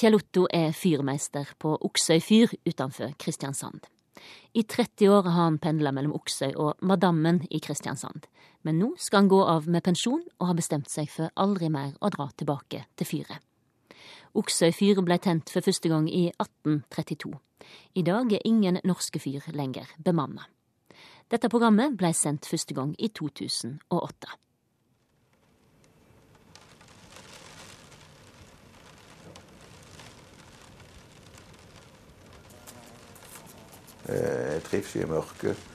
Kjell Otto er fyrmeister på Oksøy fyr utenfor Kristiansand. I 30 år har han pendla mellom Oksøy og Madammen i Kristiansand, men nå skal han gå av med pensjon og har bestemt seg for aldri mer å dra tilbake til fyret. Oksøy fyr ble tent for første gang i 1832. I dag er ingen norske fyr lenger bemanna. Dette programmet ble sendt første gang i 2008. jeg trives i mørket.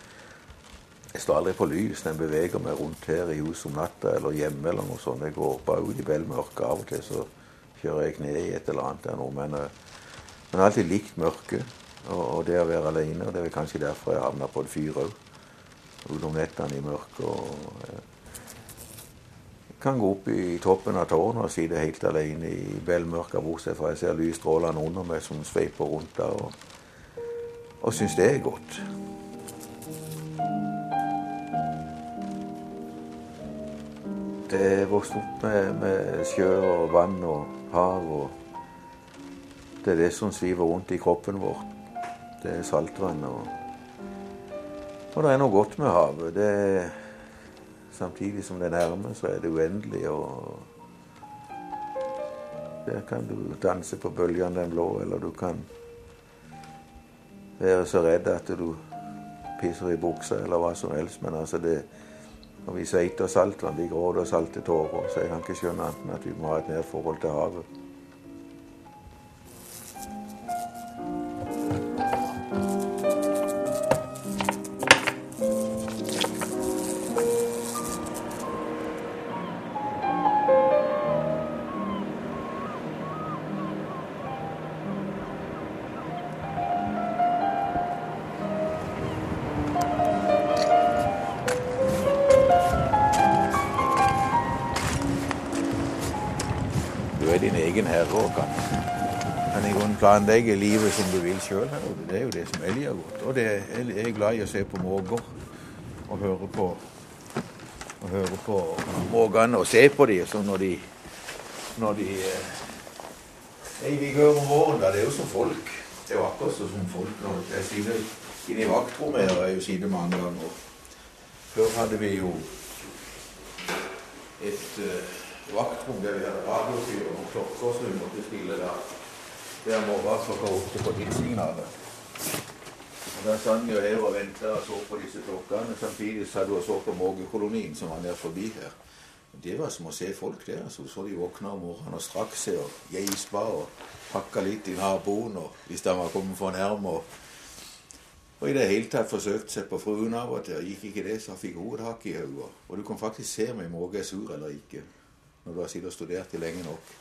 Jeg står aldri på lys når jeg beveger meg rundt her i huset om natta eller hjemme. eller noe sånt. Jeg går bare ut i vel mørke. Av og til så kjører jeg kne i et eller annet der nå. Men, eh, jeg har alltid likt mørket og, og, det å være alene. og Det er kanskje derfor jeg havna på et fyr òg. Ute nettene i mørket. og Jeg eh, kan gå opp i toppen av tårnet og sitte helt alene i bellmørket bortsett fra jeg ser lysstrålene under meg som sveiper rundt der. og og syns det er godt. Det er vokst opp med, med, sjø og vann og hav. og Det er det som sviver rundt i kroppen vår. Det er saltvann. Og, og det er noe godt med havet. Det er, samtidig som det nærmer, så er det uendelig. og Der kan du danse på bølgene den blå, eller du kan være så redd at du pisser i buksa eller hva som helst. Men altså det Når vi seiter saltvann, vi gråter salte tårer, så jeg kan ikke skjønne annet enn at vi må ha et nært forhold til havet. Planlegge livet som du vil sjøl. Det er jo det som jeg liker godt. Og det, jeg er glad i å se på måker og høre på og høre på måkene og se på dem sånn når de når de eh, Jeg vil høre om våren, da. Det er jo som folk. Det er jo akkurat som folk. Når jeg sitter inne i vaktrommet her, jeg sittet mange ganger. Før hadde vi jo et uh, vaktrom der vi hadde radiofyr og klokker som vi måtte stille der. Der må være klokka åtte på tidssignalet. Og Der satt vi her og venta og så på disse klokkene. Samtidig satt du og så på mågekolonien som var nær forbi her. Det var som å se folk der. Så, så de våkna om morgenen og strakk seg og geispa og pakka litt i naboen og hvis de var kommet for nærme. Og, og i det hele tatt forsøkte seg på fruen av og til. Gikk ikke det, så fikk hun et hakk i hodet. Og du kan faktisk se om en måke er sur eller ikke når du har sittet og studert det lenge nok.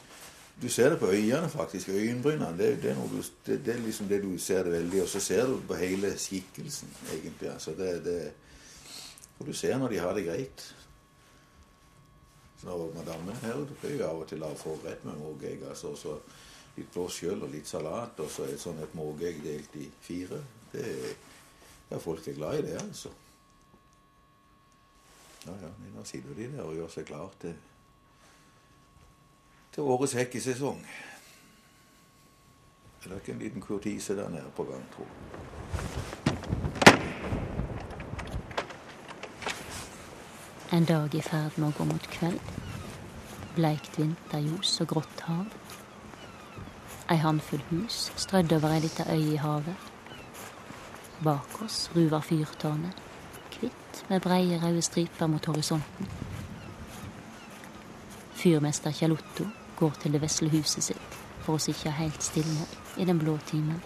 Du ser det på øynene, faktisk. Øyenbrynene. Det, det, er det, det, er liksom det du ser det veldig. Og så ser du på hele skikkelsen, egentlig. Altså det, det, og du ser når de har det greit. Så når madammen her du pleier av og til å få rett med mågeegg. Altså, så litt blåskjøll og litt salat, og så et sånn et mågeegg delt i fire. Det ja, folk er glad i det, altså. Ja, ja, nå sitter de der og gjør seg klar til til årets hekkesesong. Det er ikke en liten kurtise der nede på gang, tro. En dag i ferd med å gå mot kveld. Bleikt vinterljos og grått hav. Ei håndfull hus strødd over ei lita øy i havet. Bak oss ruver fyrtårnet, hvitt med breie, røde striper mot horisonten. Fyrmester Kjell Otto går til det vesle huset sitt for å sitte helt stille i den blå timen.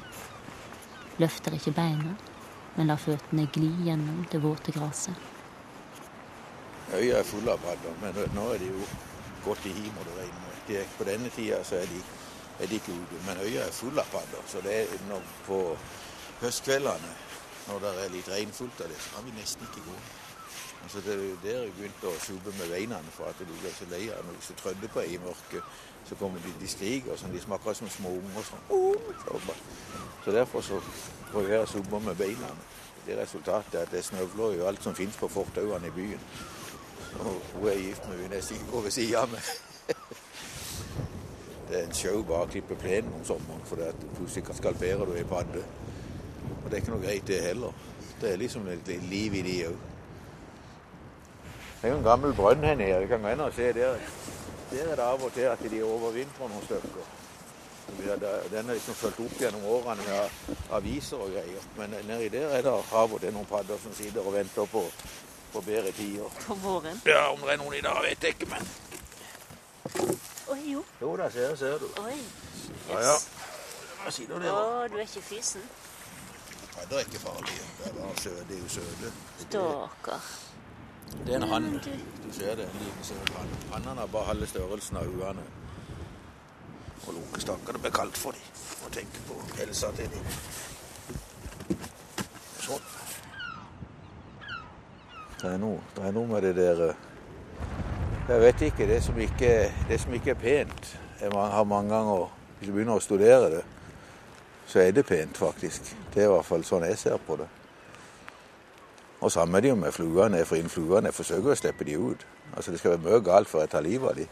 Løfter ikke beina, men lar føttene gli gjennom det våte gresset. Øya er full av padder, men nå er de jo gått i og det regner. De på denne tida så er de, er de ikke ute, men øya er full av padder. Så det er når, på høstkveldene, når det er litt regnfullt av det, så kan vi nesten ikke gå. Altså det er der jeg begynte å sube med beina for at du blir så lei av når du trødder på i mørket. Så kommer de, de skriker sånn, de smaker som små unger. Sånn. Så derfor så prøver jeg å sube med beina. Det resultatet er at det snøvler jo alt som finnes på fortauene i byen. Og hun er gift med hun jeg går ved siden av meg. det er en show bare å klippe plenen om sommeren, for det at plutselig skalpere du ei padde. Og det er ikke noe greit, det heller. Det er liksom et liv i de òg. Det er jo en gammel brønn her nede. Vi kan gå inn og se der. Der er det av og til at de overvintrer noen stykker. Den er liksom fulgt opp gjennom årene med aviser og greier. Men nedi der er det av og til noen padder som sitter og venter på, på bedre tider. På våren? Ja, om det er noen i dag, vet jeg ikke, men Oi, jo. Jo da, ser, ser du. Oi. Ja, ja. Hva sier du der? Å, du er ikke fysen? Padder er ikke farlige. Det er bare søde, Det er jo søte. Stakkar. Det er en hann. Du- ser det, en liten søt hann. Hannene har bare halve størrelsen av huene. Og lunkestakker. Det blir kaldt for dem. Og tenke på helsa til dem. Sånn. Det er noe, det er noe med det der eh, Jeg vet ikke. Det som ikke, det som ikke er pent, jeg har mange ganger Hvis du begynner å studere det, så er det pent, faktisk. Det er i hvert fall sånn jeg ser på det. Og samme er det jo med fluene. For fluene forsøker å slippe de ut. Altså Det skal være mye galt før jeg tar livet av de.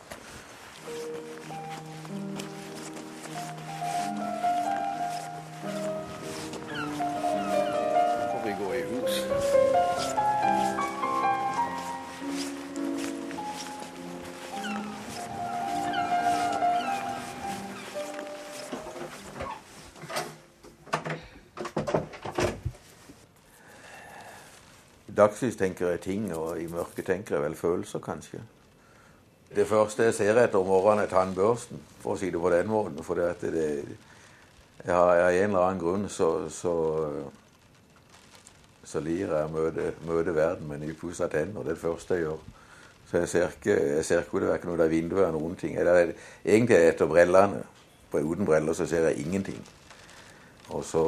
Dagslys tenker jeg ting, og i mørket tenker jeg vel følelser, kanskje. Det første jeg ser etter om morgenen, er tannbørsten, for å si det på den måten. For det det, jeg har, av en eller annen grunn så, så, så liker jeg å møte, verden med nypussa tenner. Det er det første jeg gjør. Så jeg ser ikke, jeg ser ikke det er ikke noe der vinduet eller noen ting. Eller, egentlig er jeg etter brillene. Uten briller så ser jeg ingenting. Og så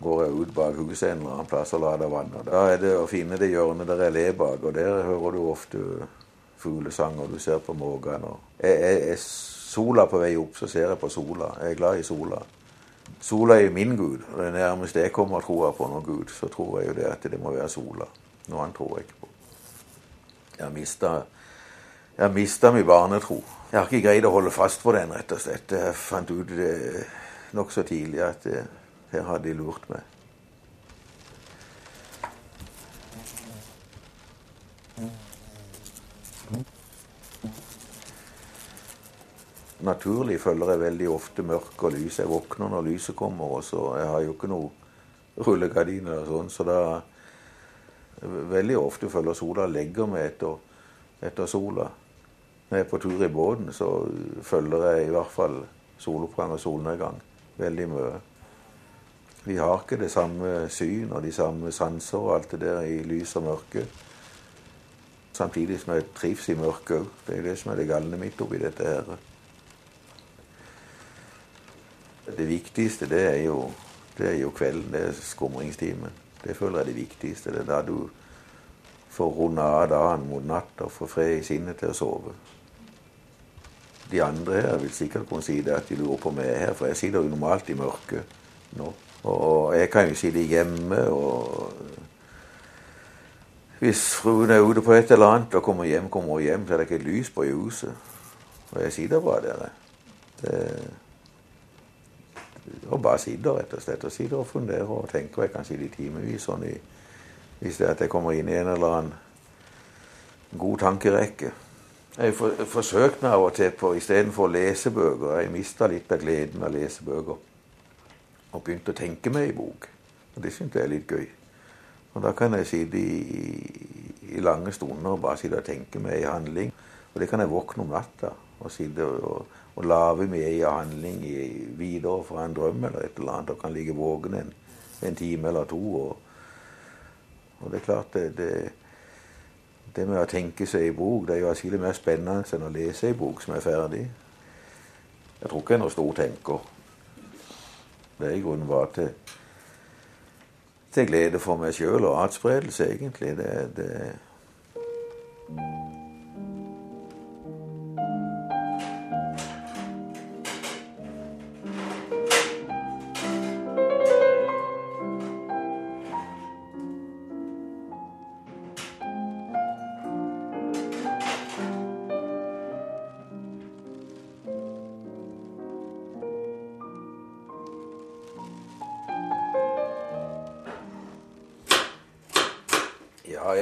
går jeg ut bak huset en eller annen plass og lader vann. Og da er det å finne det hjørnet der jeg ler bak, og der hører du ofte fuglesang, og du ser på måkene. Er, er, er sola på vei opp, så ser jeg på sola. Jeg er glad i sola. Sola er min gud. og Det nærmeste jeg kommer troa på noen gud, så tror jeg jo det at det må være sola. Noe annet tror jeg ikke på. Jeg har mista jeg har mista min barnetro. Jeg har ikke greid å holde fast på den, rett og slett. Jeg fant ut det nokså tidlig at eh, her hadde de lurt meg. Naturlig følger jeg veldig ofte mørke og lys. Jeg våkner når lyset kommer, og så jeg har jo ikke noe rullegardiner og sånn, så da veldig ofte følger sola legger meg etter, etter sola. Når jeg er på tur i båten, så følger jeg i hvert fall soloppgang og solnedgang veldig mye. Vi har ikke det samme syn og de samme sanser og alt det der i lys og mørke. Samtidig som jeg trives i mørket òg. Det er det som er det galne midt oppi dette her. Det viktigste, det er jo, det er jo kvelden. Det er skumringstimen. Det føler jeg er det viktigste. Det er da du får runde av dagen mot natt og får fred i sinnet til å sove. De andre her vil sikkert kunne si det at de lurer på meg her, for jeg sitter jo normalt i mørket nå. Og jeg kan jo sitte hjemme og Hvis fruen er ute på et eller annet og kommer hjem, kommer hun hjem, så er det ikke lys på i huset. Og jeg sitter bare der. Det, og bare sitter rett og slett og sitter og funderer og tenker. Jeg kan sitte i timevis sånn i, hvis det er at jeg kommer inn i en eller annen god tankerekke. Jeg har for, forsøkt meg av og til på istedenfor lesebøker. Jeg mista litt av gleden av å lese bøker. Og begynte å tenke meg i bok. Og det syntes jeg er litt gøy. Og da kan jeg sitte i, i lange stunder og bare sitte og tenke meg i handling. Og det kan jeg våkne om natta og sitte og, og lage meg i handling i, videre fra en drøm eller et eller annet. Og kan ligge våken en, en time eller to. Og, og det er klart det, det, det med å tenke seg i bok, det er jo atskillig mer spennende enn å lese ei bok som er ferdig. Jeg tror ikke jeg er noen stor tenker. Det i grunnen var til, til glede for meg sjøl og atspredelse, egentlig. Det, det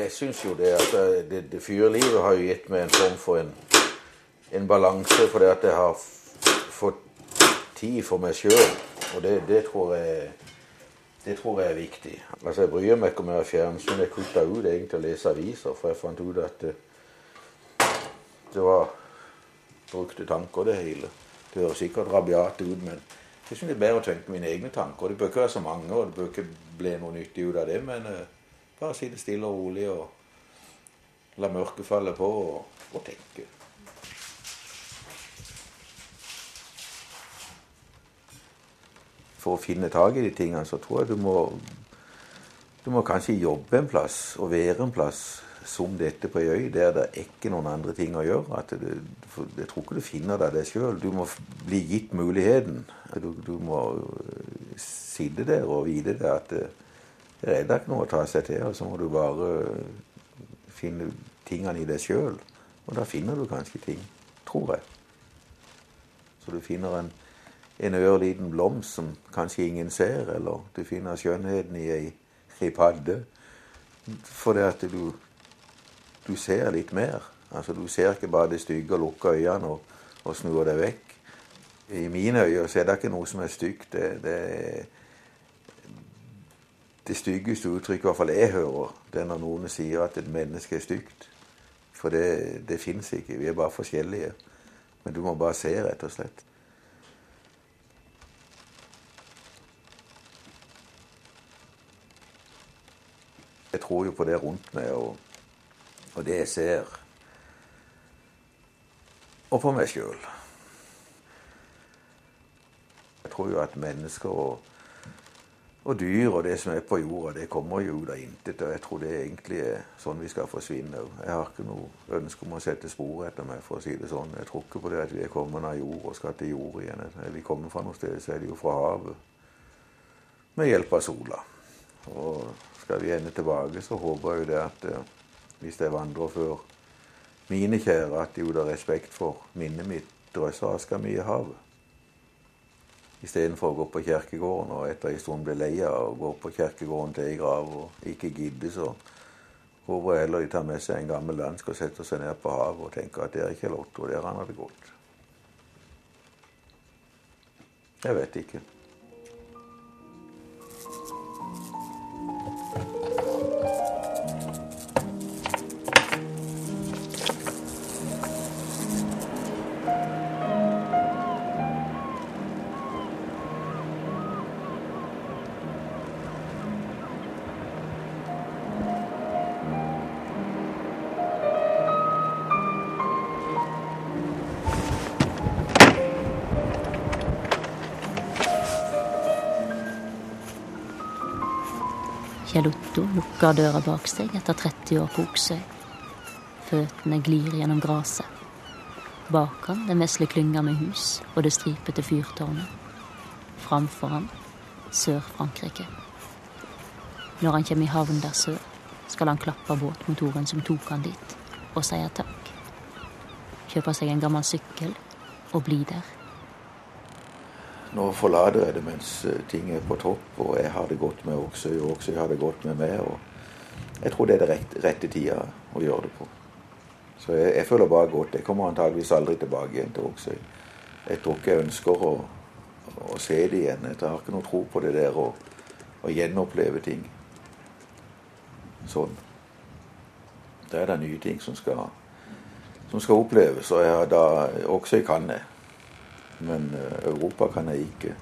jeg syns jo det at det, det fyrlivet har jo gitt meg en form for en, en balanse, fordi at jeg har fått tid for meg sjøl. Og det, det, tror jeg det tror jeg er viktig. Altså Jeg bryr meg ikke om jeg har fjernsyn. Jeg kutta ut egentlig å lese aviser, for jeg fant ut at det, det var brukte tanker, det hele. Det høres sikkert rabiat ut, men jeg syns det er bedre å tenke mine egne tanker. Det bør ikke være så mange, og det bør ikke bli noe nyttig ut av det, men uh, bare sitte stille og rolig og la mørket falle på og, og tenke. For å finne tak i de tingene, så tror jeg du må Du må kanskje jobbe en plass og være en plass som dette på ei øy der det er ikke noen andre ting å gjøre. det, Jeg tror ikke du finner deg det sjøl. Du må bli gitt muligheten. Du, du, må øh, sitte der og vite det at det er ikke noe å ta seg til. Og så må du bare øh, finne tingene i deg sjøl. Og da finner du kanskje ting. Tror jeg. Så du finner en, en ørliten blomst som kanskje ingen ser, eller du finner skjønnheten i ei, ei padde. For det at du du ser litt mer. Altså, Du ser ikke bare det stygge og lukker øynene og, og snur deg vekk. I mine øyne så er det ikke noe som er stygt. Det, det, det styggeste uttrykket hvert fall jeg hører, det er når noen sier at et menneske er stygt. For det, det fins ikke. Vi er bare forskjellige. Men du må bare se, rett og slett. Jeg tror jo på det rundt meg. og og det jeg ser. Og på meg sjøl. Jeg tror jo at mennesker og, og, dyr og det som er på jorda, det kommer jo ut av intet. Og jeg tror det egentlig er sånn vi skal forsvinne. Jeg har ikke noe ønske om å sette spor etter meg, for å si det sånn. Jeg tror ikke på det at vi er kommet av jord og skal til jord igjen. Vi kommer fra noe sted, så er det jo fra havet. Med hjelp av sola. Og skal vi ende tilbake, så håper jeg jo det at eh, hvis jeg vandrer før mine kjære, at de av respekt for minnet mitt drøsser aska mi i havet. Istedenfor å gå på kirkegården og etter en stund ble lei av å gå på kirkegården til ei grav og ikke gidde, så hvorfor heller de tar med seg en gammel dansk og setter seg ned på havet og tenker at det er ikke Lotto, der han hadde gått. Jeg vet ikke. Kjell Otto lukker døra bak seg etter 30 år på Oksøy. Føttene glir gjennom gresset. Bak han den vesle klynga med hus og det stripete fyrtårnet. Framfor han Sør-Frankrike. Når han kommer i havn der sør, skal han klappe båtmotoren som tok han dit, og si takk. Kjøpe seg en gammel sykkel og bli der. Nå forlater jeg det mens eh, ting er på topp, og jeg har det godt med Oksøy, og Oksøy har det godt med meg. og Jeg tror det er det rette, tida å gjøre det på. Så jeg, jeg, føler bare godt. Jeg kommer antageligvis aldri tilbake igjen til Oksøy. Jeg tror ikke jeg ønsker å, å se det igjen. Jeg har ikke noe tro på det der å, å gjenoppleve ting sånn. Da er det nye ting som skal, som skal oppleves, og jeg, da, Oksøy kan jeg. Men eh, Europa kan jeg ikke.